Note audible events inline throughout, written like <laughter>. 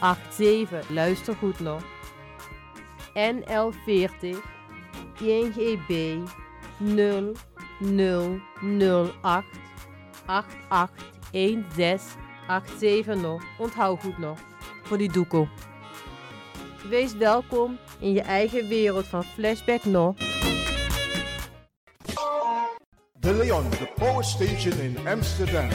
881787. Luister goed nog. NL40 INGB 0008 881687 nog. Onthoud goed nog. Voor die doekoe. Wees welkom in je eigen wereld van Flashback nog. De Leon, the power station in Amsterdam.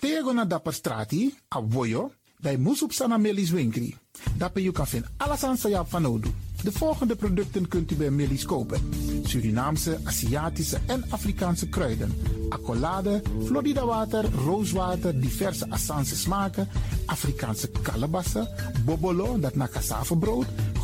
Tego na dapper strati, a voyo, bij Moesop Melis Winkri. Dapper you kan vinden alles aan sa van Odu. De volgende producten kunt u bij Melis kopen. Surinaamse, Aziatische en Afrikaanse kruiden. Accolade, Florida water, rooswater, diverse Assange smaken, Afrikaanse kalebassen, bobolo, dat na cassavebrood,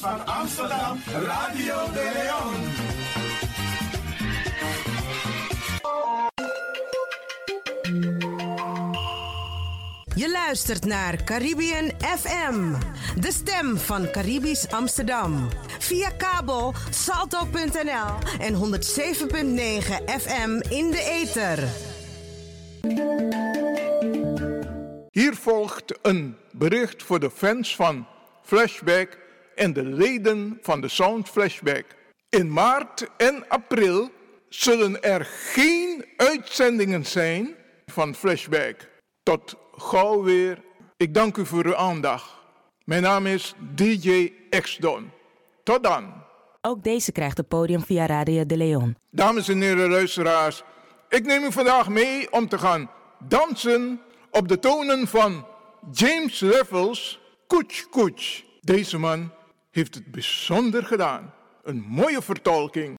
Van Amsterdam, Radio de Leon. Je luistert naar Caribbean FM, de stem van Caribisch Amsterdam. Via kabel salto.nl en 107.9 FM in de ether. Hier volgt een bericht voor de fans van Flashback en de leden van de Sound Flashback. In maart en april zullen er geen uitzendingen zijn van Flashback. Tot gauw weer. Ik dank u voor uw aandacht. Mijn naam is DJ X-Don. Tot dan. Ook deze krijgt het podium via Radio de Leon. Dames en heren luisteraars, ik neem u vandaag mee om te gaan dansen op de tonen van James Levels Koets Koets. Deze man heeft het bijzonder gedaan. Een mooie vertolking.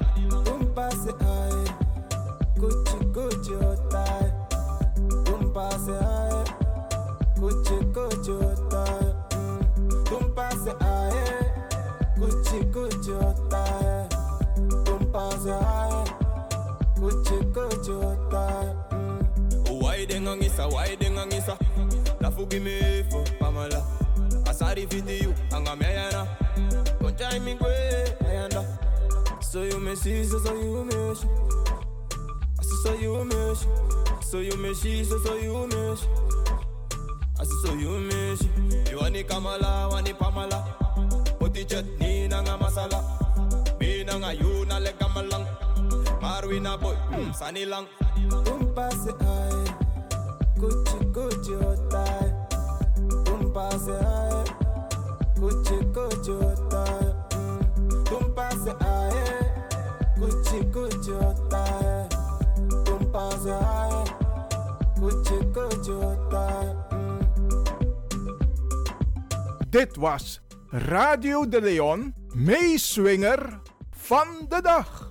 Isa, why den ang isa Lafu gimi fo pamala Asari fiti you, ang ameyana Konchai mi kwe, ayanda So you me see, so so you me she Asu so you me she So you me she, so so you me she Asu so you me she You wani kamala, wani pamala Poti chutney na nga masala. Mina nga you na le kamalang Marwina boy, mm, Kuchi kuchi otai. Mm. Tumpase ay Kuchi kuchi otai. Tumpase ay Kuchi kuchi otai. Dit was Radio de Leon, meeswinger van de dag.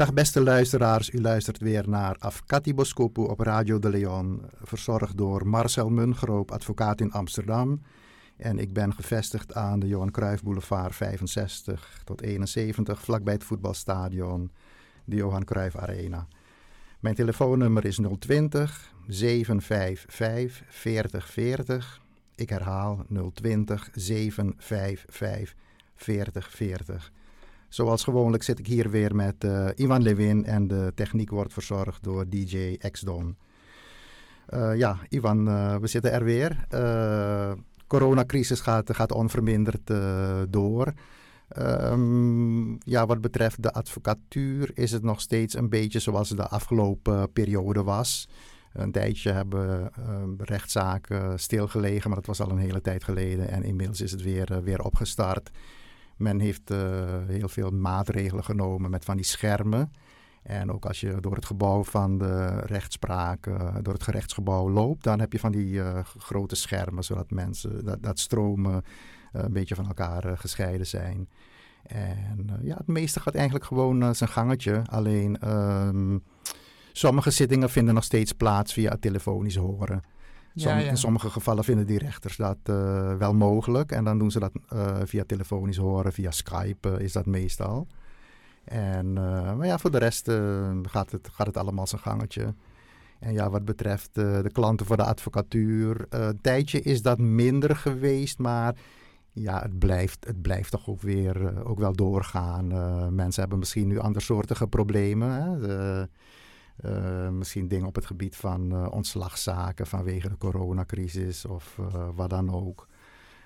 Dag beste luisteraars, u luistert weer naar Afkati Boskopu op Radio de Leon, verzorgd door Marcel Mungroop, advocaat in Amsterdam. En ik ben gevestigd aan de Johan Cruijff Boulevard 65 tot 71, vlakbij het voetbalstadion, de Johan Cruijff Arena. Mijn telefoonnummer is 020 755 4040. Ik herhaal 020 755 4040. Zoals gewoonlijk zit ik hier weer met uh, Ivan Lewin en de techniek wordt verzorgd door DJ X-Don. Uh, ja, Ivan, uh, we zitten er weer. De coronacrisis gaat, gaat onverminderd door. Um, ja, wat betreft de advocatuur is het nog steeds een beetje zoals de afgelopen periode was. Een tijdje hebben rechtszaken stilgelegen, maar dat was al een hele tijd geleden. En inmiddels is het weer, weer opgestart. Men heeft uh, heel veel maatregelen genomen met van die schermen. En ook als je door het gebouw van de rechtspraak, uh, door het gerechtsgebouw loopt, dan heb je van die uh, grote schermen, zodat mensen, dat, dat stromen een beetje van elkaar gescheiden zijn. En ja, het meeste gaat eigenlijk gewoon zijn gangetje. Alleen um, sommige zittingen vinden nog steeds plaats via telefonisch horen. Som, ja, ja. In sommige gevallen vinden die rechters dat uh, wel mogelijk. En dan doen ze dat uh, via telefonisch horen, via Skype uh, is dat meestal. En, maar ja, voor de rest gaat, het, gaat het allemaal zijn gangetje. En ja, wat betreft de klanten voor de advocatuur, een tijdje is dat minder geweest, maar ja, het blijft, het blijft toch ook weer ook wel doorgaan. mensen hebben misschien nu andersoortige problemen. Hè? De, uh, misschien dingen op het gebied van uh, ontslagzaken vanwege de coronacrisis of uh, wat dan ook.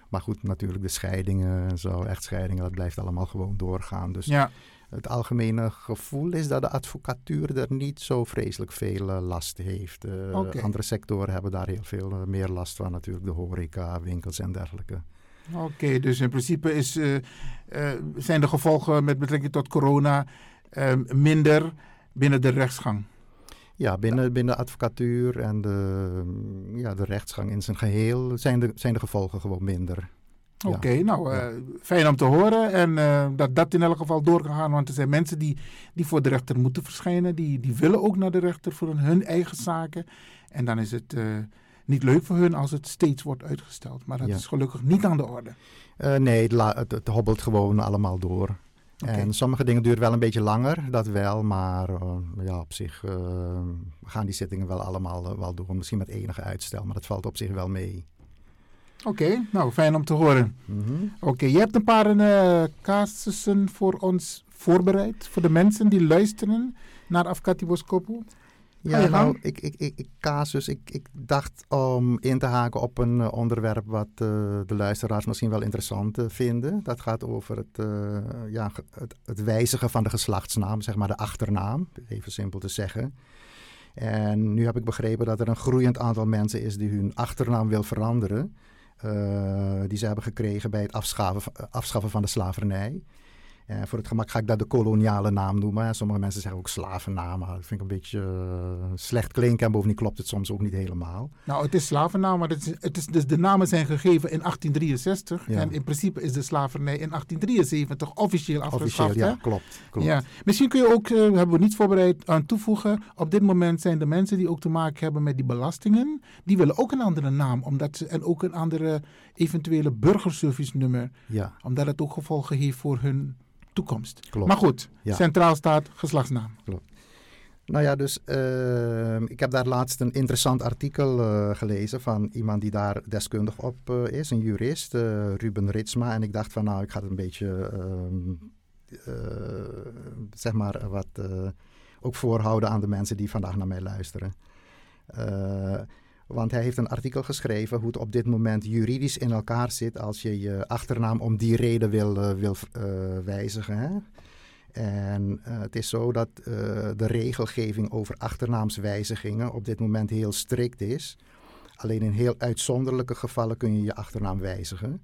Maar goed, natuurlijk de scheidingen en zo, echtscheidingen, dat blijft allemaal gewoon doorgaan. Dus ja. het algemene gevoel is dat de advocatuur er niet zo vreselijk veel last heeft. Okay. Andere sectoren hebben daar heel veel meer last van, natuurlijk de horeca, winkels en dergelijke. Oké, okay, dus in principe is, zijn de gevolgen met betrekking tot corona minder binnen de rechtsgang? Ja, binnen, binnen de advocatuur en de, ja, de rechtsgang in zijn geheel zijn de, zijn de gevolgen gewoon minder. Oké, okay, nou uh, fijn om te horen. En uh, dat dat in elk geval doorgegaan. Want er zijn mensen die, die voor de rechter moeten verschijnen. Die, die willen ook naar de rechter voor hun eigen zaken. En dan is het uh, niet leuk voor hun als het steeds wordt uitgesteld. Maar dat ja. is gelukkig niet aan de orde. nee, het, het, het hobbelt gewoon allemaal door. Okay. En sommige dingen duren wel een beetje langer, dat wel. Maar uh, ja, op zich uh, gaan die zittingen wel allemaal uh, wel door. Misschien met enige uitstel, maar dat valt op zich wel mee. Oké, okay, nou fijn om te horen. Mm -hmm. Oké, okay, je hebt een paar casussen voor ons voorbereid. Voor de mensen die luisteren naar Afkati Boskopu. Ja, nou, ik, ik, ik, casus, ik, ik dacht om in te haken op een uh, onderwerp wat uh, de luisteraars misschien wel interessant uh, vinden. Dat gaat over het, ja, het, het, wijzigen van de geslachtsnaam, zeg maar de achternaam, even simpel te zeggen. En nu heb ik begrepen dat er een groeiend aantal mensen is die hun achternaam wil veranderen. die ze hebben gekregen bij het afschaffen, afschaffen van de slavernij. En voor het gemak ga ik dat de koloniale naam noemen. Sommige mensen zeggen ook slavennaam. Maar dat vind ik een beetje uh, slecht klinken. En bovendien klopt het soms ook niet helemaal. Nou, het is slavennaam, maar het is, het is, dus de namen zijn gegeven in 1863. Ja. En in principe is de slavernij in 1873 officieel afgeschaft. Officieel, ja, klopt, klopt. Ja. Misschien kun je ook, uh, hebben we niet voorbereid, aan toevoegen. Op dit moment zijn de mensen die ook te maken hebben met die belastingen. Die willen ook een andere naam. Omdat ze, en ook een andere eventuele burgerservice nummer. Ja. Omdat het ook gevolgen heeft voor hun toekomst. Klopt. Maar goed, Ja. centraal staat geslachtsnaam. Klopt. Nou ja, dus eh, ik heb daar laatst een interessant artikel eh, gelezen van iemand die daar deskundig op eh, is, een jurist, eh, Ruben Ritsma. En ik dacht van nou, ik ga het een beetje, ehm, eh, zeg maar, wat ook voorhouden aan de mensen die vandaag naar mij luisteren. Want hij heeft een artikel geschreven hoe het op dit moment juridisch in elkaar zit als je je achternaam om die reden wil, eh, wil eh, wijzigen. Hè? En eh, het is zo dat de regelgeving over achternaamswijzigingen op dit moment heel strikt is. Alleen in heel uitzonderlijke gevallen kun je je achternaam wijzigen.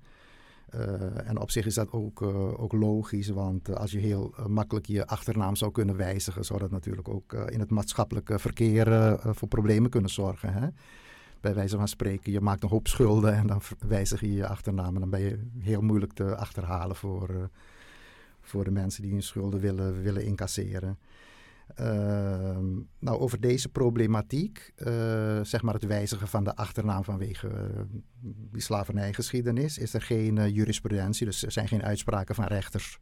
En op zich is dat ook, ook logisch, want als je heel makkelijk je achternaam zou kunnen wijzigen, zou dat natuurlijk ook in het maatschappelijke verkeer voor problemen kunnen zorgen. Hè? Bij wijze van spreken, je maakt een hoop schulden en dan wijzig je je achternaam. En dan ben je heel moeilijk te achterhalen voor, eh, voor de mensen die hun schulden willen, willen incasseren. Ehm, nou, over deze problematiek, eh, zeg maar het wijzigen van de achternaam vanwege eh, die slavernijgeschiedenis, is er geen jurisprudentie, dus er zijn geen uitspraken van rechters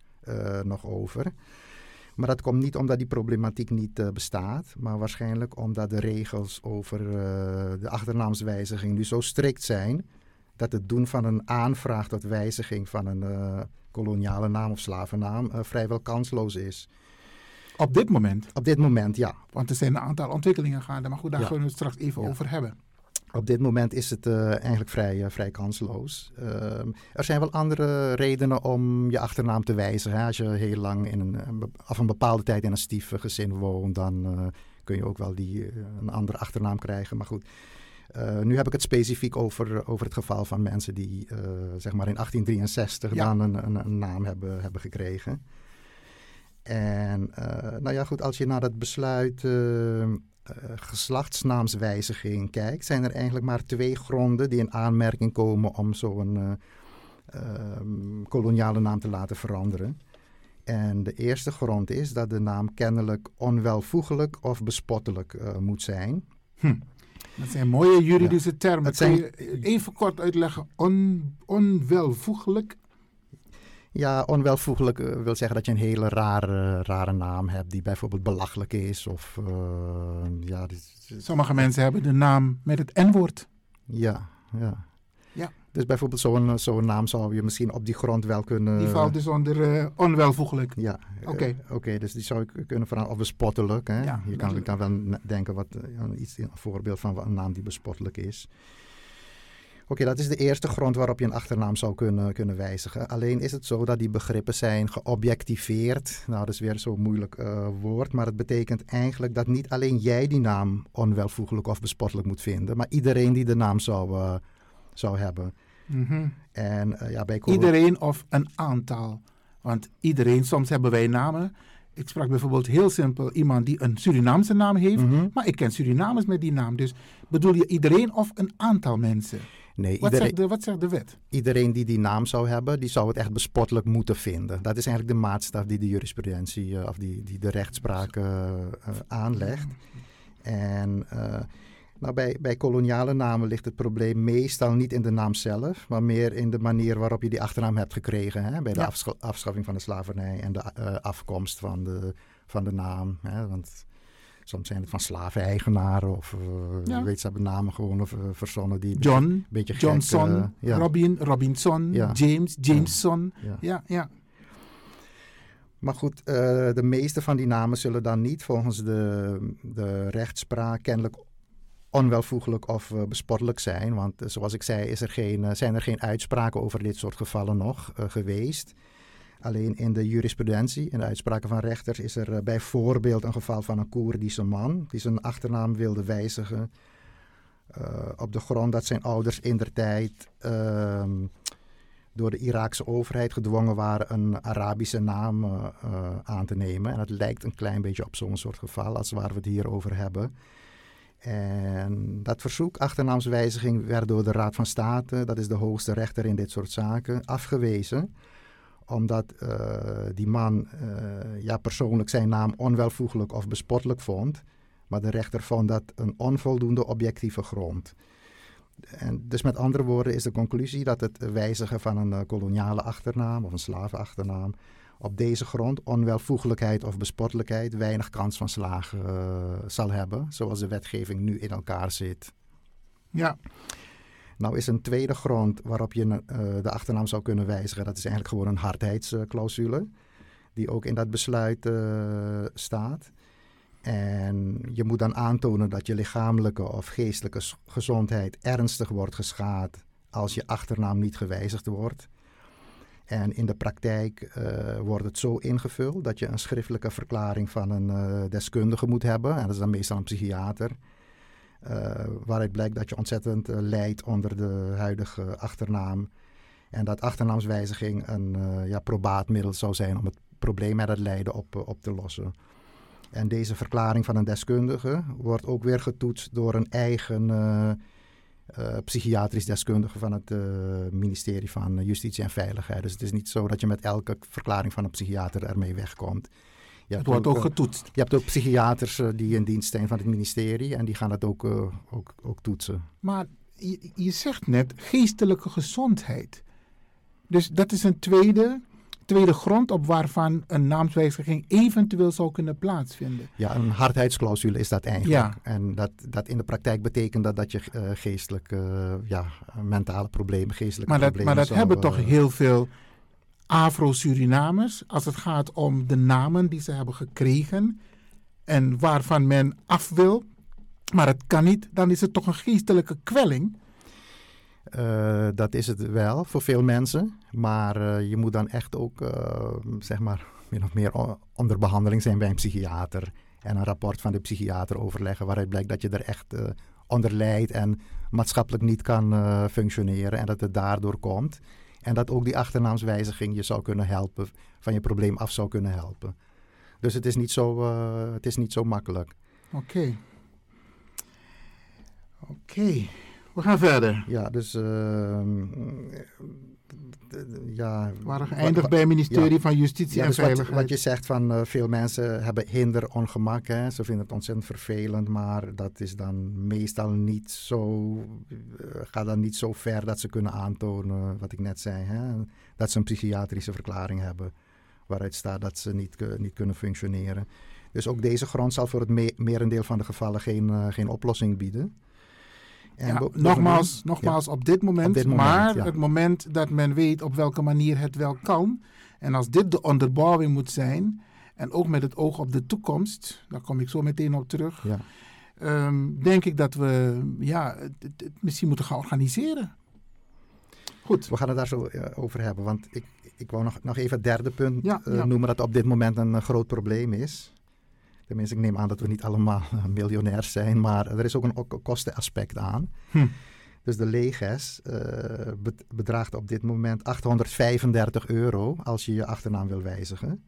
nog over. Maar dat komt niet omdat die problematiek niet eh, bestaat, maar waarschijnlijk omdat de regels over eh, de achternaamswijziging nu zo strikt zijn dat het doen van een aanvraag tot wijziging van een eh, koloniale naam of slavennaam vrijwel kansloos is. Op dit moment? Op dit moment, ja. Want er zijn een aantal ontwikkelingen gaande. Maar goed, daar Ja. gaan we het straks even Ja. over hebben. Op dit moment is het eh, eigenlijk vrij, eh, vrij kansloos. Ehm, er zijn wel andere redenen om je achternaam te wijzigen. hè. Als je heel lang in een, of een bepaalde tijd in een stiefgezin woont, dan eh, kun je ook wel die, een andere achternaam krijgen. Maar goed, nu heb ik het specifiek over, over het geval van mensen die zeg maar in 1863 Ja. dan een, een, een naam hebben, hebben gekregen. En nou ja, goed, als je naar dat besluit geslachtsnaamswijziging kijkt, zijn er eigenlijk maar twee gronden die in aanmerking komen om zo'n eh, ehm, koloniale naam te laten veranderen. En de eerste grond is dat de naam kennelijk onwelvoegelijk of bespottelijk eh, moet zijn. Hm. Dat zijn mooie juridische termen. Het Kun zijn- je even kort uitleggen? On, onwelvoegelijk? Ja, onwelvoegelijk eh, wil zeggen dat je een hele rare, rare naam hebt die bijvoorbeeld belachelijk is. Of, eh, ja, dit- Sommige mensen hebben de naam met het N-woord. Ja, ja. Ja. Dus bijvoorbeeld zo'n zo'n naam zou je misschien op die grond wel kunnen... Die valt dus onder eh, onwelvoegelijk. Ja, Oké. eh, oké, dus die zou ik kunnen veranderen. Of bespottelijk. Hè? Ja, je kan, dat- kan wel denken wat eh, iets, een voorbeeld van een naam die bespottelijk is. Oké, dat is de eerste grond waarop je een achternaam zou kunnen, kunnen wijzigen. Alleen is het zo dat die begrippen zijn geobjectiveerd. Nou, dat is weer zo'n moeilijk eh, woord. Maar het betekent eigenlijk dat niet alleen jij die naam onwelvoegelijk of bespottelijk moet vinden. Maar iedereen die de naam zou, eh, zou hebben. Mhm. En eh, ja, bij Iedereen of een aantal. Want iedereen, soms hebben wij namen. Ik sprak bijvoorbeeld heel simpel iemand die een Surinaamse naam heeft. Mhm. Maar ik ken Surinamers met die naam. Dus bedoel je iedereen of een aantal mensen? Nee, Wat, iedereen, zegt, de, wat zegt de wet? iedereen die die naam zou hebben, die zou het echt bespottelijk moeten vinden. Dat is eigenlijk de maatstaf die de jurisprudentie eh, of die, die de rechtspraak eh, eh, aanlegt. En nou, bij, bij koloniale namen ligt het probleem meestal niet in de naam zelf, maar meer in de manier waarop je die achternaam hebt gekregen. Hè? Bij de Ja. afscha- afschaffing van de slavernij en de afkomst van de, van de naam. Hè? Want soms zijn het van slaveneigenaren of eh Ja. weet ze hebben namen gewoon of, eh, verzonnen die een John, beetje, beetje gek, Johnson, eh, ja. Robin, Robinson, Ja. James, Jameson. Ja. Ja, ja. Maar goed, eh, de meeste van die namen zullen dan niet volgens de, de rechtspraak kennelijk onwelvoegelijk of bespottelijk zijn. Want zoals ik zei, is er geen, zijn er geen uitspraken over dit soort gevallen nog geweest. Alleen in de jurisprudentie, in de uitspraken van rechters, is er eh, bijvoorbeeld een geval van een Koerdische man die zijn achternaam wilde wijzigen. eh, op de grond dat zijn ouders in der tijd ehm, door de Iraakse overheid gedwongen waren een Arabische naam uh, aan te nemen. En het lijkt een klein beetje op zo'n soort geval als waar we het hier over hebben. En dat verzoek achternaamswijziging werd door de Raad van State, dat is de hoogste rechter in dit soort zaken, afgewezen. Omdat uh, die man ja, persoonlijk zijn naam onwelvoegelijk of bespottelijk vond. Maar de rechter vond dat een onvoldoende objectieve grond. En dus met andere woorden is de conclusie dat het wijzigen van een koloniale achternaam of een slavenachternaam op deze grond, onwelvoegelijkheid of bespottelijkheid, weinig kans van slagen zal hebben, zoals de wetgeving nu in elkaar zit. Ja. Nou is een tweede grond waarop je uh, de achternaam zou kunnen wijzigen, dat is eigenlijk gewoon een hardheidsclausule, die ook in dat besluit uh, staat. En je moet dan aantonen dat je lichamelijke of geestelijke gezondheid ernstig wordt geschaad als je achternaam niet gewijzigd wordt. En in de praktijk uh, wordt het zo ingevuld dat je een schriftelijke verklaring van een deskundige moet hebben. En dat is dan meestal een psychiater. Uh, waaruit blijkt dat je ontzettend lijdt onder de huidige achternaam. En dat achternaamswijziging een ja, probaatmiddel zou zijn om het probleem met het lijden op, op te lossen. En deze verklaring van een deskundige wordt ook weer getoetst door een eigen psychiatrisch deskundige van het ministerie van Justitie en Veiligheid. Dus het is niet zo dat je met elke verklaring van een psychiater ermee wegkomt. Je het wordt ook, ook, getoetst. Je hebt ook psychiaters uh, die in dienst zijn van het ministerie en die gaan het ook, ook, ook toetsen. Maar je, je zegt net geestelijke gezondheid. Dus dat is een tweede tweede grond op waarvan een naamswijziging eventueel zou kunnen plaatsvinden. Ja, een hardheidsclausule is dat eigenlijk. Ja. En dat, dat in de praktijk betekent dat, dat je uh, geestelijke, uh, ja, mentale problemen, geestelijke maar dat, problemen... Maar dat zou, hebben uh, toch heel veel Afro-Surinamers als het gaat om de namen die ze hebben gekregen en waarvan men af wil, maar het kan niet, dan is het toch een geestelijke kwelling? Uh, dat is het wel voor veel mensen. Maar uh, je moet dan echt ook, uh, zeg maar, min of meer onder behandeling zijn bij een psychiater. En een rapport van de psychiater overleggen waaruit blijkt dat je er echt onder lijdt en maatschappelijk niet kan functioneren. En dat het daardoor komt. En dat ook die achternaamswijziging je zou kunnen helpen, van je probleem af zou kunnen helpen. Dus het is niet zo, het is niet zo makkelijk. Oké. Oké. We gaan verder. Ja, dus. Uh, ja, We waren geëindigd bij het ministerie ja, van Justitie ja, en dus Veiligheid. Wat, wat, je zegt van uh, veel mensen hebben hinder, ongemak. Hè. Ze vinden het ontzettend vervelend, maar dat is dan meestal niet zo. Uh, gaat dan niet zo ver dat ze kunnen aantonen, wat ik net zei. Hè, dat ze een psychiatrische verklaring hebben. Waaruit staat dat ze niet, uh, niet kunnen functioneren. Dus ook deze grond zal voor het me merendeel van de gevallen geen, geen oplossing bieden. Ja, nogmaals, nogmaals ja. op, dit moment, op dit moment maar ja. het moment dat men weet op welke manier het wel kan. En als dit de onderbouwing moet zijn, en ook met het oog op de toekomst, daar kom ik zo meteen op terug, ja. um, denk ik dat we ja, het, het misschien moeten gaan organiseren. Goed. We gaan het daar zo uh, over hebben, want ik, ik wou nog, nog even het derde punt uh, noemen dat op dit moment een uh, groot probleem is. Tenminste, ik neem aan dat we niet allemaal <laughs> miljonairs zijn, maar er is ook een, kostenaspect aan. Hm. Dus de leges uh, bedraagt op dit moment 835 euro als je je achternaam wil wijzigen.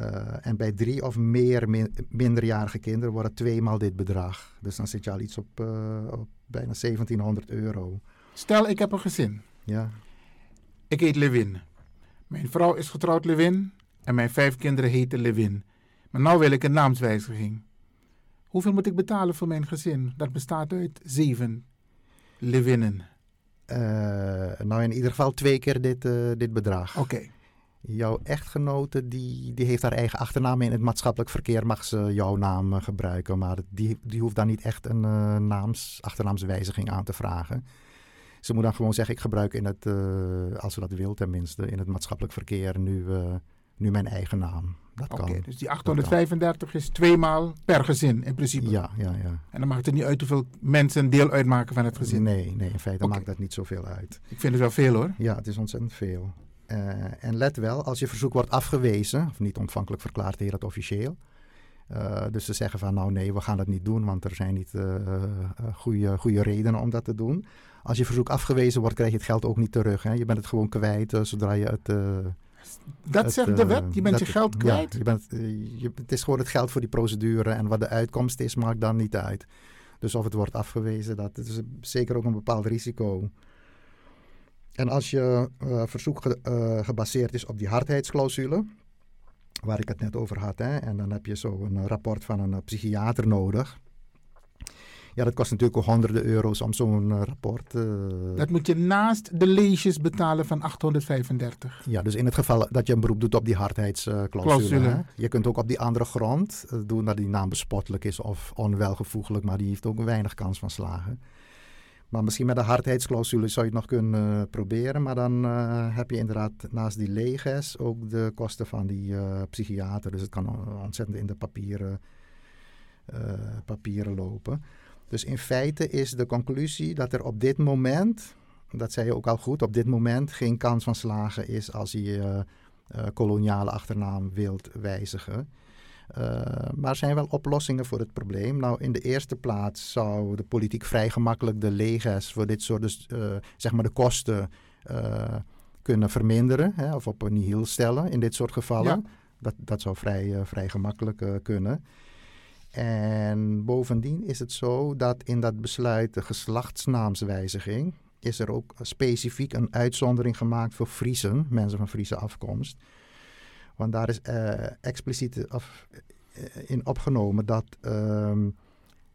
Uh, en bij drie of meer min minderjarige kinderen wordt het tweemaal dit bedrag. Dus dan zit je al iets op, uh, op bijna 1700 euro. Stel, ik heb een gezin. Ja. Ik heet Lewin. Mijn vrouw is getrouwd Lewin en mijn vijf kinderen heten Lewin. Maar nu wil ik een naamswijziging. Hoeveel moet ik betalen voor mijn gezin? Dat bestaat uit zeven lewinnen. Uh, nou, in ieder geval twee keer dit, uh, dit bedrag. Oké. Okay. Jouw echtgenote die, die heeft haar eigen achternaam. In het maatschappelijk verkeer mag ze jouw naam uh, gebruiken. Maar die, die hoeft dan niet echt een naams, achternaamswijziging aan te vragen. Ze moet dan gewoon zeggen, ik gebruik in het, als ze dat wil tenminste, in het maatschappelijk verkeer nu, nu mijn eigen naam. Oké, okay, dus die 835 is tweemaal per gezin in principe? Ja, ja, ja. En dan maakt het niet uit hoeveel mensen deel uitmaken van het gezin? Nee, nee in feite okay. maakt dat niet zoveel uit. Ik vind het wel veel hoor. Ja, het is ontzettend veel. Uh, en let wel, als je verzoek wordt afgewezen, of niet ontvankelijk verklaard heet dat officieel, Uh, dus ze zeggen van nou nee, we gaan dat niet doen, want er zijn niet uh, goede, goede redenen om dat te doen. Als je verzoek afgewezen wordt, krijg je het geld ook niet terug. Hè? Je bent het gewoon kwijt zodra je het... dat het, zegt de wet, je bent je geld kwijt? Ja, je bent, je, het is gewoon het geld voor die procedure en wat de uitkomst is, maakt dan niet uit. Dus of het wordt afgewezen, dat is zeker ook een bepaald risico. En als je uh, verzoek ge, uh, gebaseerd is op die hardheidsclausule, waar ik het net over had, hè, en dan heb je zo een rapport van een psychiater nodig. Ja, dat kost natuurlijk ook honderden euro's om zo'n uh, rapport. dat moet je naast de leesjes betalen van 835. Ja, dus in het geval dat je een beroep doet op die hardheidsclausule. je kunt ook op die andere grond doen dat die naam bespottelijk is of onwelgevoeglijk, maar die heeft ook weinig kans van slagen. Maar misschien met de hardheidsclausule zou je het nog kunnen proberen. Maar dan uh, heb je inderdaad naast die leges ook de kosten van die uh, psychiater. Dus het kan ontzettend in de papieren, papieren lopen. Dus in feite is de conclusie dat er op dit moment, dat zei je ook al goed, op dit moment geen kans van slagen is als je koloniale achternaam wilt wijzigen. Uh, maar er zijn wel oplossingen voor het probleem. Nou, in de eerste plaats zou de politiek vrij gemakkelijk de leges voor dit soort, dus, uh, zeg maar de kosten uh, kunnen verminderen hè, of op een nihil stellen in dit soort gevallen. Ja. Dat, dat zou vrij, vrij gemakkelijk kunnen. En bovendien is het zo dat in dat besluit de geslachtsnaamswijziging is er ook specifiek een uitzondering gemaakt voor Friesen, mensen van Friese afkomst. Want daar is uh, expliciet af, uh, in opgenomen dat um,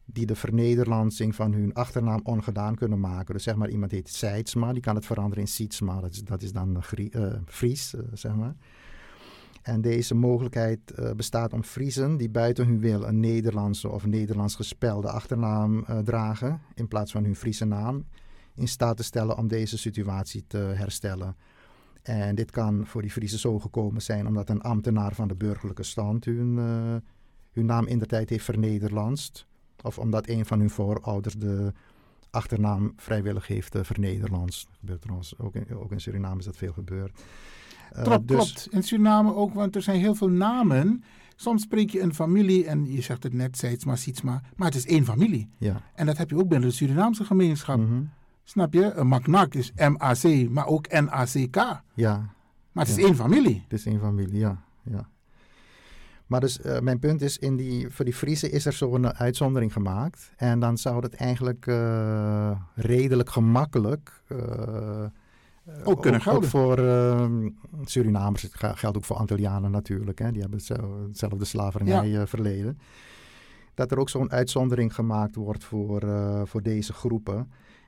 die de vernederlandsing van hun achternaam ongedaan kunnen maken. Dus zeg maar iemand heet Seidsma, die kan het veranderen in Sietsma. Dat is, dan uh, Fries, zeg maar. En deze mogelijkheid bestaat om Friesen die buiten hun wil een Nederlandse of Nederlands gespelde achternaam dragen, in plaats van hun Friese naam, in staat te stellen om deze situatie te herstellen. En dit kan voor die Friese zo gekomen zijn omdat een ambtenaar van de burgerlijke stand hun, uh, hun naam in de tijd heeft vernederlandst. Of omdat een van hun voorouders de achternaam vrijwillig heeft vernederlandst. Gebeurt trouwens, ook ook in Suriname is dat veel gebeurd. Uh, klopt, dus, klopt. In Suriname ook, want er zijn heel veel namen. Soms spreek je een familie en je zegt het net, Seidsma, Sietsma, maar het is één familie. Ja. En dat heb je ook binnen de Surinaamse gemeenschap. Mm -hmm. Snap je? Een Macnak is M-A-C, maar ook N-A-C-K. Ja. Maar het ja. is één familie. Het is één familie, ja. ja. Maar dus uh, mijn punt is, in die, voor die Friese is er zo'n uitzondering gemaakt. En dan zou het eigenlijk uh, redelijk gemakkelijk... Uh, ook kunnen gelden. Ook voor Surinamers, het geldt ook voor Antillianen natuurlijk. Hè. Die hebben hetzelfde slavernij ja. verleden. Dat er ook zo'n uitzondering gemaakt wordt voor, voor deze groepen.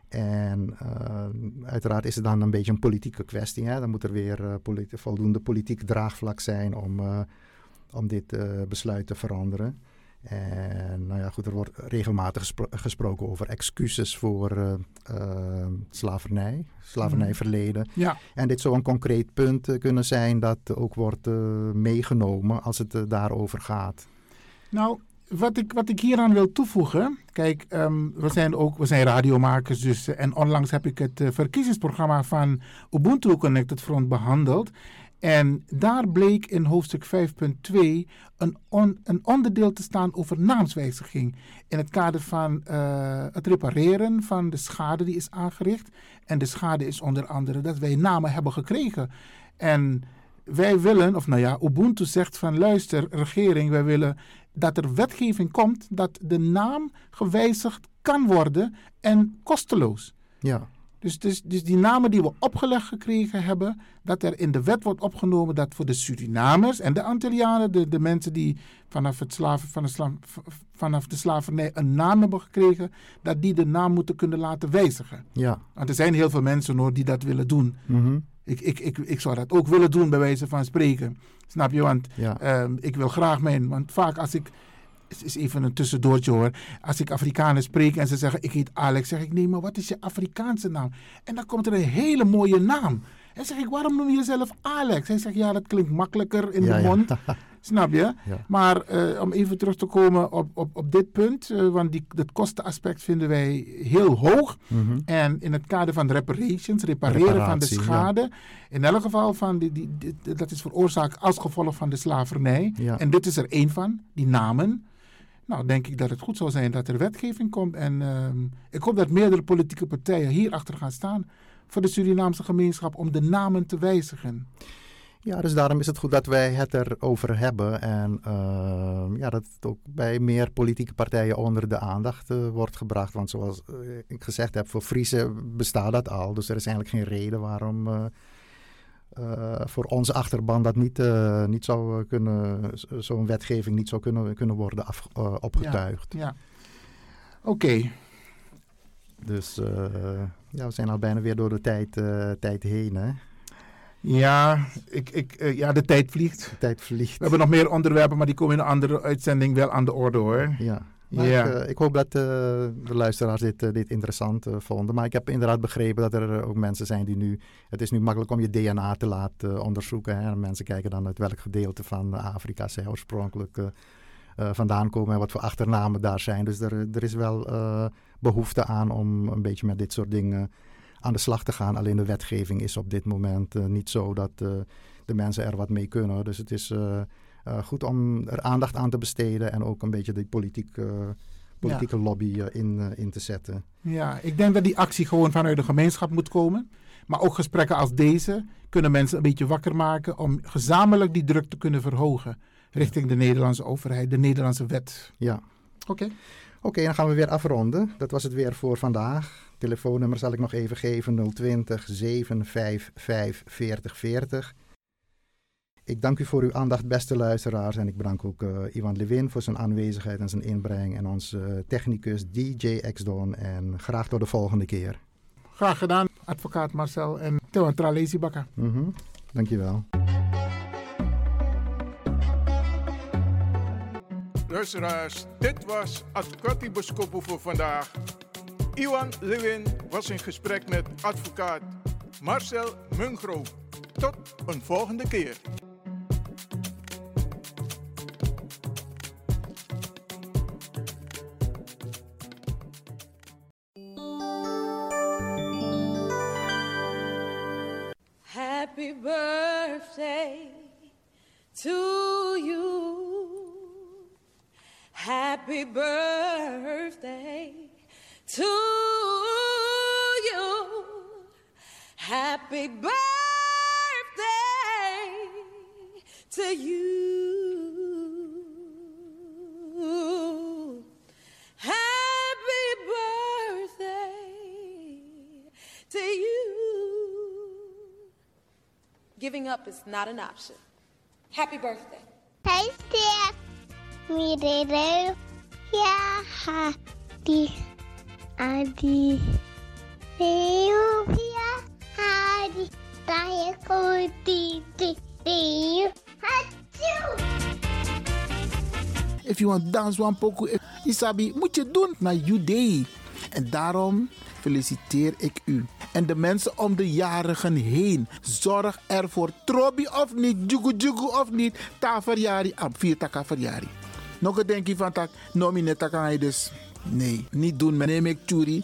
En uh, uiteraard is het dan een beetje een politieke kwestie. Hè? Dan moet er weer uh, politi voldoende politiek draagvlak zijn om, uh, om dit besluit te veranderen. En nou ja, goed, er wordt regelmatig gespro gesproken over excuses voor slavernij, slavernijverleden. Mm. Ja. En dit zou een concreet punt kunnen zijn dat ook wordt meegenomen als het daarover gaat. Nou, wat ik, wat ik hieraan wil toevoegen. Kijk, um, we zijn ook we zijn radiomakers. Dus, en onlangs heb ik het uh, verkiezingsprogramma van Ubuntu Connected Front behandeld. En daar bleek in hoofdstuk 5.2 een, een onderdeel te staan over naamswijziging. In het kader van uh, het repareren van de schade die is aangericht. En de schade is onder andere dat wij namen hebben gekregen. En wij willen, of nou ja, Ubuntu zegt van luister, regering, wij willen dat er wetgeving komt dat de naam gewijzigd kan worden en kosteloos. Ja. Dus, dus, dus die namen die we opgelegd gekregen hebben, dat er in de wet wordt opgenomen dat voor de Surinamers en de Antillianen, de, de mensen die vanaf, het slaven, van de sla, vanaf de slavernij een naam hebben gekregen, dat die de naam moeten kunnen laten wijzigen. Ja. Want er zijn heel veel mensen hoor, die dat willen doen. Mm -hmm. Ik, ik, ik, ik zou dat ook willen doen, bij wijze van spreken. Snap je? Want ja. um, ik wil graag mijn. Want vaak als ik. Het is even een tussendoortje hoor. Als ik Afrikanen spreek en ze zeggen: Ik heet Alex, zeg ik: Nee, maar wat is je Afrikaanse naam? En dan komt er een hele mooie naam. En zeg ik, waarom noem je jezelf Alex? Hij zegt, ja, dat klinkt makkelijker in Ja, de ja. mond. <laughs> Snap je? Ja. Maar eh, om even terug te komen op, op, op dit punt, eh, want die, dat kostenaspect vinden wij heel hoog. Mhm. En in het kader van reparations, repareren van de schade, in elk geval van die, die, die- dat is veroorzaakt als gevolg van de slavernij. En dit is er één van, die namen. Nou, denk ik dat het goed zou zijn dat er wetgeving komt. En ehm, ik hoop dat meerdere politieke partijen hierachter gaan staan voor de Surinaamse gemeenschap om de namen te wijzigen. Ja, dus daarom is het goed dat wij het erover hebben. En ehm, ja, dat het ook bij meer politieke partijen onder de aandacht eh, wordt gebracht. Want zoals eh, ik gezegd heb, voor Friese bestaat dat al. Dus er is eigenlijk geen reden waarom eh, voor onze achterban dat niet, eh, niet zou kunnen, z- zo'n wetgeving niet zou kunnen, kunnen worden af, eh, opgetuigd. Ja. Oké. Dus eh, ja, we zijn al bijna weer door de tijd, eh, tijd heen. Hè? Ja, ik, ik, eh, ja, de tijd vliegt. De tijd vliegt. We hebben nog meer onderwerpen, maar die komen in een andere uitzending wel aan de orde hoor. Ja. Maar Ja. ik, eh, ik hoop dat eh, de luisteraars dit, eh, dit interessant vonden. Maar ik heb inderdaad begrepen dat er ook mensen zijn die nu... Het is nu makkelijk om je DNA te laten onderzoeken. Hè? En mensen kijken dan uit welk gedeelte van Afrika zij oorspronkelijk vandaan komen... en wat voor achternamen daar zijn. Dus er, er is wel eh, behoefte aan om een beetje met dit soort dingen aan de slag te gaan. Alleen de wetgeving is op dit moment niet zo dat de mensen er wat mee kunnen. Dus het is... eh, goed om er aandacht aan te besteden en ook een beetje die politiek, eh, politieke lobby eh, in, in te zetten. Ja, ik denk dat die actie gewoon vanuit de gemeenschap moet komen. Maar ook gesprekken als deze kunnen mensen een beetje wakker maken om gezamenlijk die druk te kunnen verhogen richting de Nederlandse overheid, de Nederlandse wet. Ja. Oké. Oké, dan gaan we weer afronden. Dat was het weer voor vandaag. Telefoonnummer zal ik nog even geven: 020 755 4040. Ik dank u voor uw aandacht, beste luisteraars. En ik bedank ook eh, Ivan Levin voor zijn aanwezigheid en zijn inbreng. En onze eh, technicus DJ X-Don. En graag tot de volgende keer. Graag gedaan, advocaat Marcel en Tewan Tralezi Bakka. Mhm. Dankjewel. Luisteraars, dit was Advocati Boskopo voor vandaag. Iwan Lewin was in gesprek met advocaat Marcel Mungro. Tot een volgende keer. Up is not an option. Happy birthday. Me. Yeah, happy. Adi. If you want dance one poco, Isabi, moet je doen naar you day. En daarom feliciteer ik u. En de mensen om de jarigen heen. Zorg ervoor, trobi of niet, jugu jugu of niet. Ta verjari, am vier taka verjari. Nog een denkje van tak, nomine taka dus. Nee, niet doen. Neem ik churi.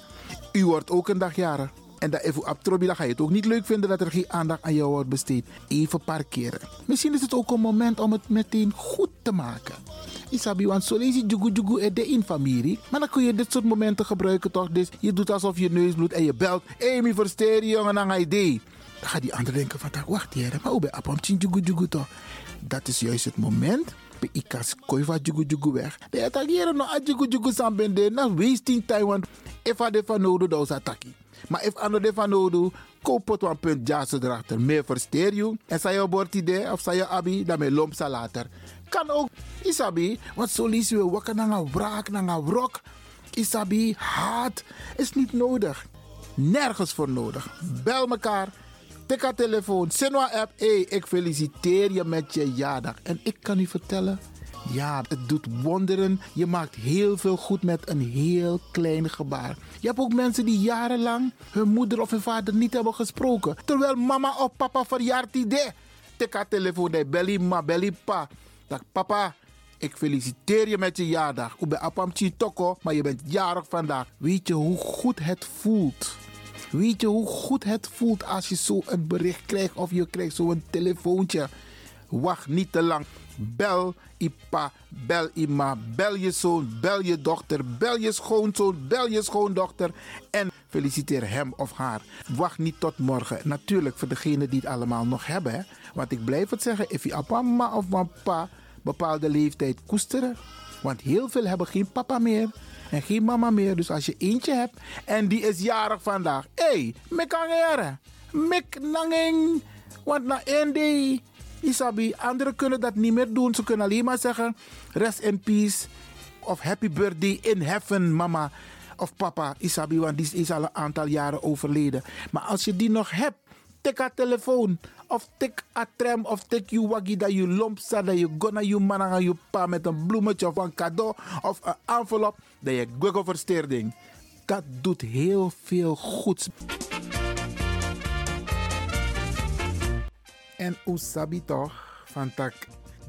U wordt ook een dag jarig. En dat even op trobi, dan ga je het ook niet leuk vinden dat er geen aandacht aan jou wordt besteed. Even parkeren. Misschien is het ook een moment om het meteen goed te maken. Isabi, want zo lees je jugu de in familie. Maar dan kun je dit soort momenten gebruiken toch? Dus je doet alsof je neus bloedt en je belt. Mi versteer je jongen aan idee. Dan gaat die ander denken van, wacht hier, maar hoe ben je op jugu jugu toch? Dat is juist het moment. Pe ikas koi va jugu jugu weg. De attackeren no a jugu jugu sambende na wasting time want if a de van nodu da ataki. Maar if ano de van nodu, koop het een punt jaso erachter. Meer versteer je. En sa je bord idee of sa je abi, dan me lomp sa later. Kan ook, isabi, want zo lees we wakker naar een wraak, naar een wrok. Isabi, haat is niet nodig. Nergens voor nodig. Bel mekaar. Tik haar telefoon. Sinwa app. Hey, ik feliciteer je met je jaardag. En ik kan u vertellen. Ja, het doet wonderen. Je maakt heel veel goed met een heel klein gebaar. Je hebt ook mensen die jarenlang hun moeder of hun vader niet hebben gesproken. Terwijl mama of papa verjaart idee. Teka telefoon, de belly ma, belly pa. Dat papa, ik feliciteer je met je jaardag. Ik ben apam toko, maar je bent jarig vandaag. Weet je hoe goed het voelt? Weet je hoe goed het voelt als je zo een bericht krijgt of je krijgt zo'n telefoontje? Wacht niet te lang. Bel Ipa, bel Ima, bel je zoon, bel je dochter, bel je schoonzoon, bel je schoondochter en feliciteer hem of haar. Wacht niet tot morgen. Natuurlijk voor degenen die het allemaal nog hebben. Hè? Want ik blijf het zeggen, if je mama of papa bepaalde leeftijd koesteren. Want heel veel hebben geen papa meer en geen mama meer. Dus als je eentje hebt en die is jarig vandaag. Hé, hey, mek angere. Mek nanging. Want na één day, Isabi, anderen kunnen dat niet meer doen. Ze kunnen alleen maar zeggen, rest in peace. Of happy birthday in heaven, mama. Of papa, Isabi, want die is al een aantal jaren overleden. Maar als je die nog hebt, tik haar telefoon. Of tik a tram of tik je waggie dat je lomp staat. Dat je gonna je man aan je pa met een bloemetje of een cadeau of een envelop. Dat je google versteerding. Dat doet heel veel goeds. En Usabi toch, van tak,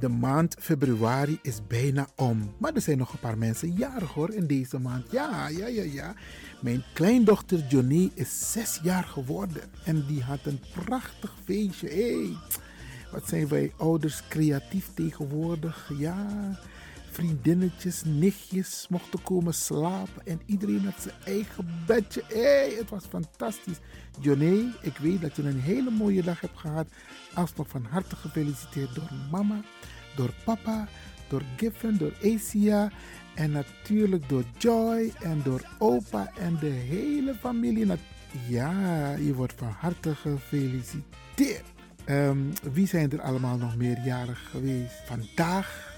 de maand februari is bijna om. Maar er zijn nog een paar mensen jarig hoor in deze maand. Ja, ja, ja, ja. Mijn kleindochter Johnny is zes jaar geworden. En die had een prachtig feestje. Hey, wat zijn wij ouders creatief tegenwoordig. Ja, vriendinnetjes, nichtjes mochten komen slapen. En iedereen had zijn eigen bedje. Hey, het was fantastisch. Johnny, ik weet dat je een hele mooie dag hebt gehad. Alsnog van harte gefeliciteerd door mama, door papa, door Giffen, door Asia en natuurlijk door Joy en door opa en de hele familie. Ja, je wordt van harte gefeliciteerd. Um, wie zijn er allemaal nog meerjarig geweest? Vandaag,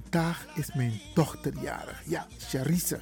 vandaag is mijn dochter jarig. Ja, Charisse.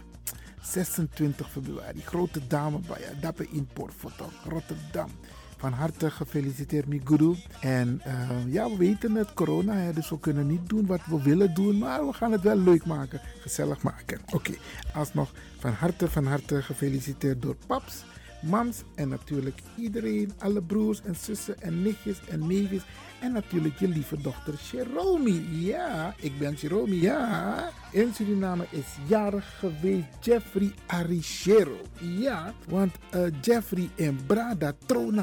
26 februari. Grote dame bij Dappe in Portfoto, Rotterdam. Van harte gefeliciteerd, Miguru. En uh, ja, we weten het, corona, dus we kunnen niet doen wat we willen doen. Maar we gaan het wel leuk maken, gezellig maken. Oké, alsnog van harte, van harte gefeliciteerd door Paps mams en natuurlijk iedereen, alle broers en zussen en nichtjes en neefjes. En natuurlijk je lieve dochter Cheromi. Ja, ik ben Cheromi, ja. In Suriname is jarig geweest Jeffrey Arichero. Ja, want uh, Jeffrey en Brada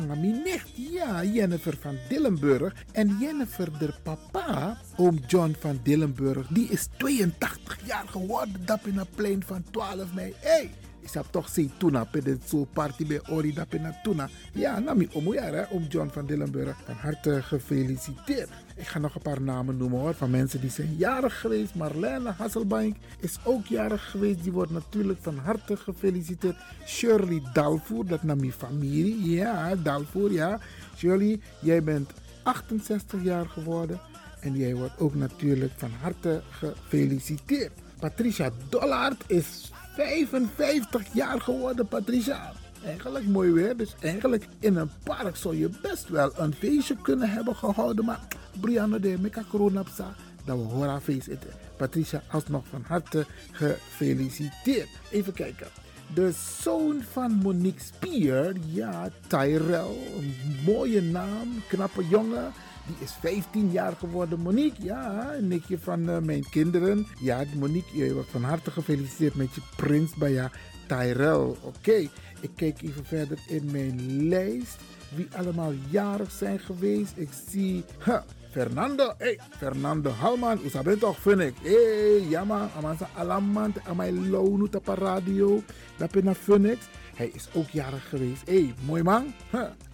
mijn nicht. Ja, Jennifer van Dillenburg. En Jennifer de papa, oom John van Dillenburg, die is 82 jaar geworden. Dat in een plein van 12 mei. Hey, ik heb toch zien tuna pe de zo party bij Ori dat tuna. Ja, nami omujara om John van Dillenburg. Van harte gefeliciteerd. Ik ga nog een paar namen noemen hoor, van mensen die zijn jarig geweest. Marlene Hasselbank is ook jarig geweest. Die wordt natuurlijk van harte gefeliciteerd. Shirley Dalvoer, dat nam mijn familie. Ja, Dalvoer, ja. Shirley, jij bent 68 jaar geworden. En jij wordt ook natuurlijk van harte gefeliciteerd. Patricia Dollard is 55 jaar geworden, Patricia. Eigenlijk mooi weer, dus eigenlijk in een park zou je best wel een feestje kunnen hebben gehouden. Maar Brianna de Meka Coronapsa, dat we horen feest eten. Patricia, alsnog van harte gefeliciteerd. Even kijken. De zoon van Monique Spier, ja, Tyrell, een mooie naam, knappe jongen. Die is 15 jaar geworden. Monique, ja, een nichtje van uh, mijn kinderen. Ja, Monique, je wordt van harte gefeliciteerd met je prins bij ja, Tyrell. Oké, ik kijk even verder in mijn lijst. Wie allemaal jarig zijn geweest. Ik zie huh, Fernando. Hey, Fernando Halman. U bent toch, vind ik. Hey, jammer. Amansa Alamant. Amai Lonu Tapa Radio. Dat ben Phoenix. Hij is ook jarig geweest. Hey, mooi man.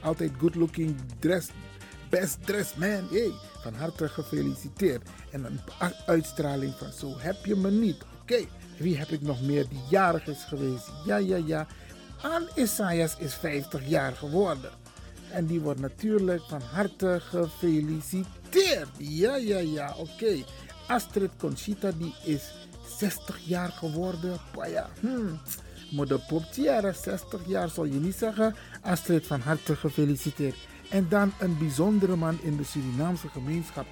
Altijd good looking, dressed Best Dressed Man. Hey, van harte gefeliciteerd. En een uitstraling van zo heb je me niet. Oké, wie heb ik nog meer die jarig is geweest? Ja, ja, ja. Anne Isaias is 50 jaar geworden. En die wordt natuurlijk van harte gefeliciteerd. Ja, ja, ja, oké. Astrid Conchita, die is 60 jaar geworden. ja, hmm. Moeder Poptiara, 60 jaar, zal je niet zeggen. Astrid, van harte gefeliciteerd. En dan een bijzondere man in de Surinaamse gemeenschap,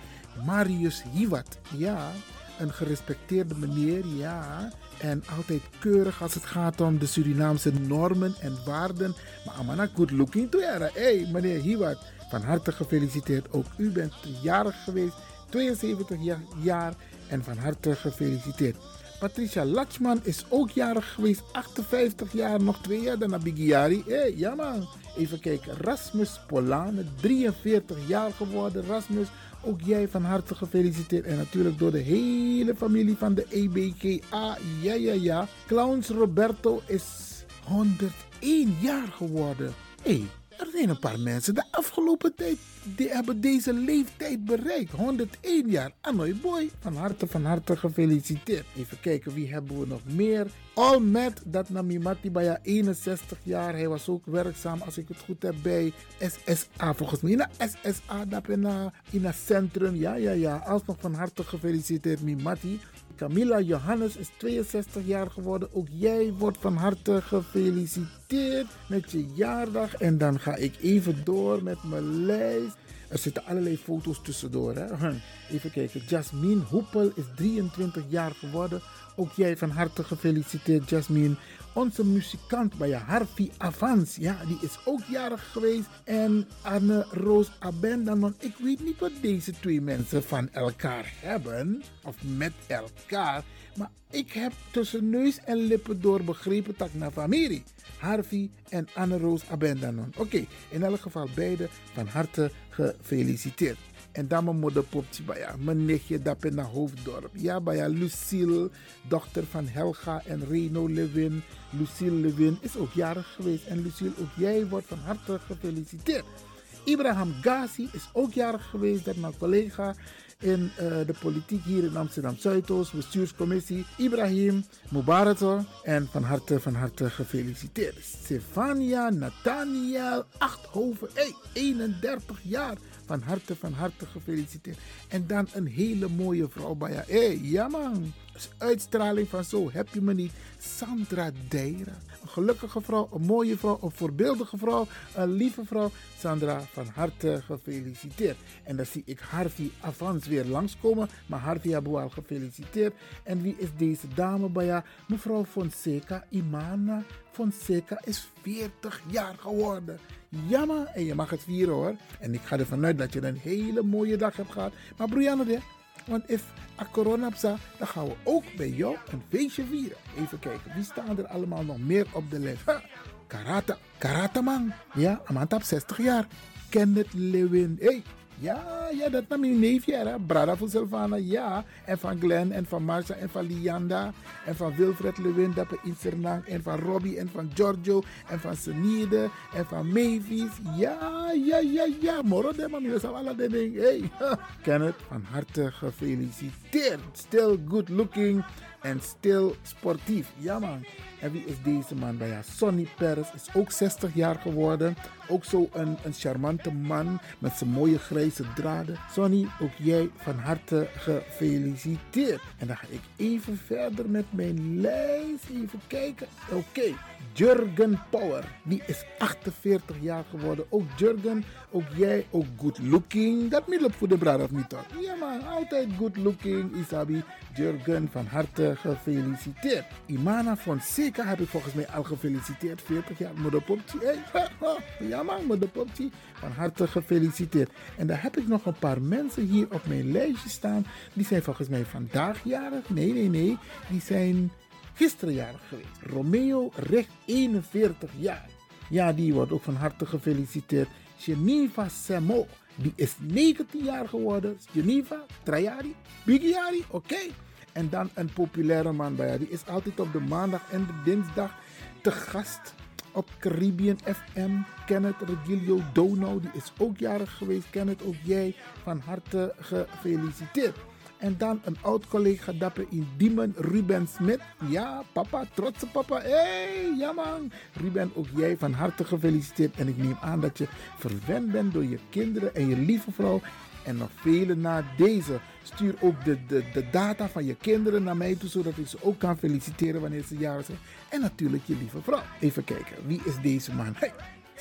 Marius Hiwat. Ja, een gerespecteerde meneer, ja. En altijd keurig als het gaat om de Surinaamse normen en waarden. Maar amana good looking toe, ja. Hé, hey, meneer Hiwat, van harte gefeliciteerd. Ook u bent jarig geweest, 72 jaar. En van harte gefeliciteerd. Patricia Latschman is ook jarig geweest, 58 jaar, nog twee jaar dan Abigiari. Hé, hey, ja. Even kijken, Rasmus Polane, 43 jaar geworden. Rasmus, ook jij van harte gefeliciteerd. En natuurlijk door de hele familie van de EBKA. Ja, ja, ja. Clowns Roberto is 101 jaar geworden. Hé, hey, er zijn een paar mensen de afgelopen tijd die hebben deze leeftijd bereikt. 101 jaar. Anoy boy, van harte, van harte gefeliciteerd. Even kijken, wie hebben we nog meer? Almet, dat Namimati Baya 61 jaar. Hij was ook werkzaam, als ik het goed heb, bij SSA. Volgens mij in SSA, dat in een centrum. Ja, ja, ja. Alsnog van harte gefeliciteerd, Mimati. Camilla Johannes is 62 jaar geworden. Ook jij wordt van harte gefeliciteerd met je jaardag. En dan ga ik even door met mijn lijst. Er zitten allerlei foto's tussendoor. Hè? <laughs> Even kijken. Jasmine Hoepel is 23 jaar geworden. Ook jij van harte gefeliciteerd, Jasmine. Onze muzikant bij Harvey Avans, ja, die is ook jarig geweest. En Anne Roos Abendanon. Ik weet niet wat deze twee mensen van elkaar hebben, of met elkaar. Maar ik heb tussen neus en lippen door begrepen dat naar familie. Harvey en Anne Roos Abendanon. Oké, in elk geval beide van harte gefeliciteerd. En dan mijn moeder popje bij mijn nichtje in Hoofddorp. Ja, bij Lucille, dochter van Helga en Reno Lewin. Lucille Lewin is ook jarig geweest. En Lucille, ook jij wordt van harte gefeliciteerd. Ibrahim Ghazi is ook jarig geweest. Dat mijn collega in uh, de politiek hier in Amsterdam Zuidoost, bestuurscommissie. Ibrahim Mubarak en van harte, van harte gefeliciteerd. Stefania Nathaniel Achthoven, hey, 31 jaar. Van harte, van harte gefeliciteerd. En dan een hele mooie vrouw bij je. Hé, hey, ja man. Uitstraling van zo heb je me niet. Sandra Deira. Een gelukkige vrouw, een mooie vrouw, een voorbeeldige vrouw, een lieve vrouw. Sandra, van harte gefeliciteerd. En dan zie ik Harvey Avans weer langskomen. Maar Harvey hebben we al gefeliciteerd. En wie is deze dame bij jou? Mevrouw Fonseca, Imana Fonseca is 40 jaar geworden. Jammer, en je mag het vieren hoor. En ik ga ervan uit dat je een hele mooie dag hebt gehad. Maar Brianne, want if a corona dan gaan we ook bij jou een feestje vieren. Even kijken, wie staan er allemaal nog meer op de lijst? Karate, karate man. Ja, Amanda op 60 jaar. Kenneth Lewin. Hey, ja, ja, dat nam mijn neefje, hè? Brada van Sylvana, ja. En van Glenn, en van Marcia, en van Lianda, en van Wilfred Lewin, dat in en van Robbie, en van Giorgio, en van Senide, en van Mavis. Ja, ja, ja, ja. Moro de man, dat alle dingen. Hey, <laughs> Kenneth, van harte gefeliciteerd. Still good looking en still sportief. Ja man. En wie is deze man bij jou? Sonny Perez is ook 60 jaar geworden. Ook zo een, een charmante man met zijn mooie grijze draden. Sonny, ook jij van harte gefeliciteerd. En dan ga ik even verder met mijn lijst. Even kijken. Oké, Jurgen Power. Die is 48 jaar geworden. Ook Jurgen, ook jij, ook good looking. Dat middel voor de braad of niet toch? Ja man, altijd good looking. Isabi, Jurgen, van harte gefeliciteerd. Imana Fonseca heb ik volgens mij al gefeliciteerd. 40 jaar, moeder Popti. Hey, <laughs> ja man, moeder Popti. Van harte gefeliciteerd. En dan heb ik nog een paar mensen hier op mijn lijstje staan. Die zijn volgens mij vandaag jarig. Nee, nee, nee. Die zijn gisteren jarig geweest. Romeo Recht, 41 jaar. Ja, die wordt ook van harte gefeliciteerd. Geneva Semo, die is 19 jaar geworden. Geneva, Trajari, Bigiari, oké. En dan een populaire man bij. Die is altijd op de maandag en de dinsdag te gast op Caribbean FM. Kenneth Regilio Dono, die is ook jarig geweest. Kenneth, ook jij van harte gefeliciteerd. En dan een oud collega dapper in Diemen, Ruben Smit. Ja, papa, trotse papa. Hé, hey, ja man. Ruben, ook jij van harte gefeliciteerd. En ik neem aan dat je verwend bent door je kinderen en je lieve vrouw. En nog vele na deze. Stuur ook de, de, de data van je kinderen naar mij toe, zodat ik ze ook kan feliciteren wanneer ze jarig zijn. En natuurlijk je lieve vrouw. Even kijken, wie is deze man? Hey,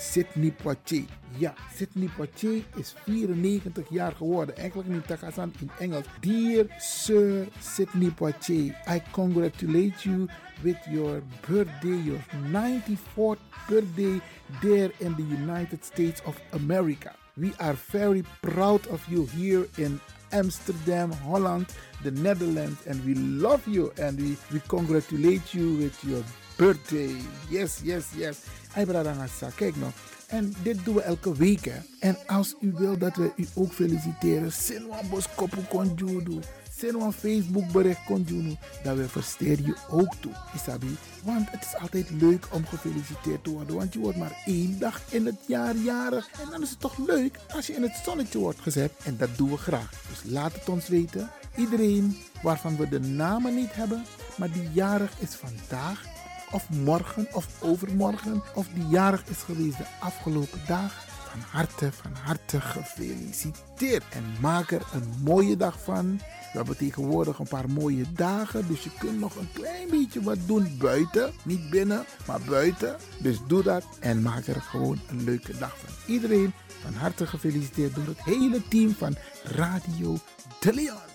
Sidney Poitier. Ja, Sidney Poitier is 94 jaar geworden. Eigenlijk niet Takasan in Engels. Dear Sir Sidney Poitier, I congratulate you with your birthday, your 94th birthday there in the United States of America. We are very proud of you here in Amsterdam, Holland, the Netherlands, and we love you and we, we congratulate you with your birthday. Yes, yes, yes. Bradangasa, kijk nou. En dit doen we elke week. En als u wil dat we u ook feliciteren, een boskopu konjudu. Send een Facebook bericht konjudu. Dan we versteren je ook toe. Isabi. Want het is altijd leuk om gefeliciteerd te worden. Want je wordt maar één dag in het jaar jarig. En dan is het toch leuk als je in het zonnetje wordt gezet. En dat doen we graag. Dus laat het ons weten. Iedereen waarvan we de namen niet hebben, maar die jarig is vandaag of morgen of overmorgen of die jarig is geweest de afgelopen dag. Van harte, van harte gefeliciteerd. En maak er een mooie dag van. We hebben tegenwoordig een paar mooie dagen. Dus je kunt nog een klein beetje wat doen buiten. Niet binnen, maar buiten. Dus doe dat en maak er gewoon een leuke dag van. Iedereen van harte gefeliciteerd door het hele team van Radio De Leon.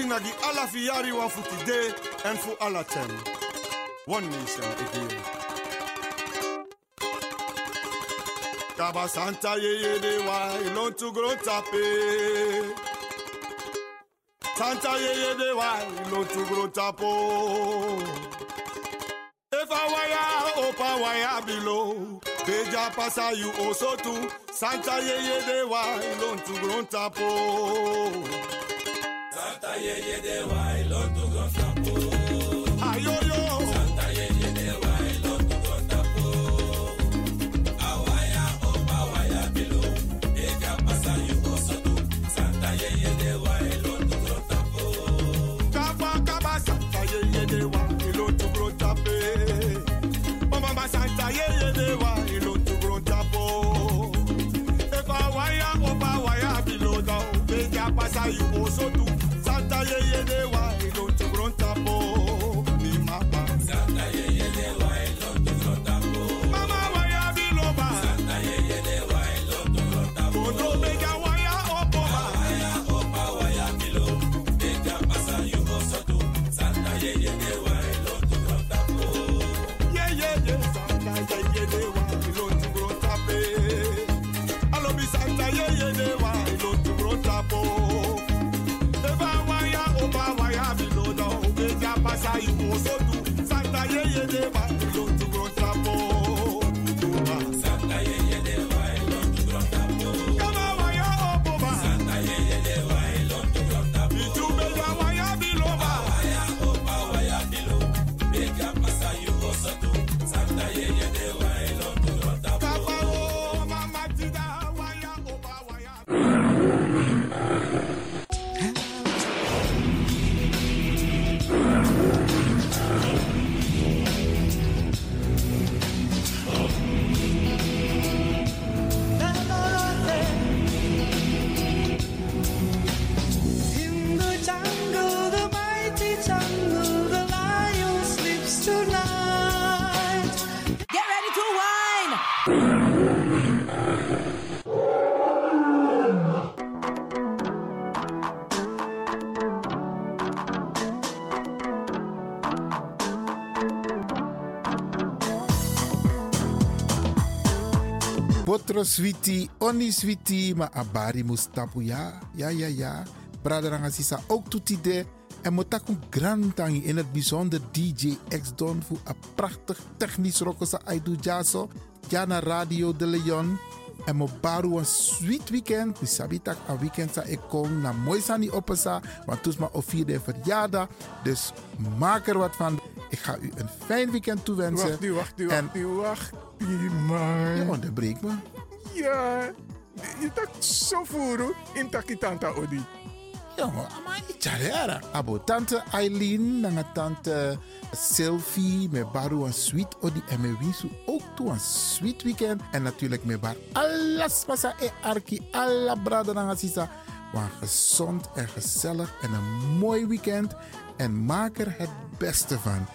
Merci nagi alla fiari wa futi de en fu alla tem. One nation again. Kaba Santa ye ye de wa ilon tu gro tape. Santa ye ye de wa ilon tu gro tapo. If I wire opa wire below. Beja pasa you also too. Santa ye ye de wa ilon tu gro tapo ayẹyẹ dé wá ìlọ́dún kan fàkó. Potro switi, oni switi, ma abari mustapu ya, ja, ja, ja. Braderanga sisa ook toetide. En motaku in het bijzonder DJ X Don voor een prachtig technisch rokosa Aidu Jaso. Jana Radio de Leon. En mo baru een sweet weekend. Mi sabitak een weekend sa ik kom na mooi sani opesa. Want toes ma o vierde verjaardag. Dus maak er wat van. Ik ga u een fijn weekend toewensen. Wacht nu, wacht nu, En- wacht nu, wacht nu, man. Je onderbreekt me. Ja, je tak zo voeren in takitanta odi. Jongen, ama icharera. Abo tante Eileen, nanga tante Sylvie, me baru een sweet odi en me wisu ook toe een sweet weekend. En natuurlijk me bar alles pasa e arki, alla brada nanga sisa. Maar gezond en gezellig en een mooi weekend. En maak er het beste van.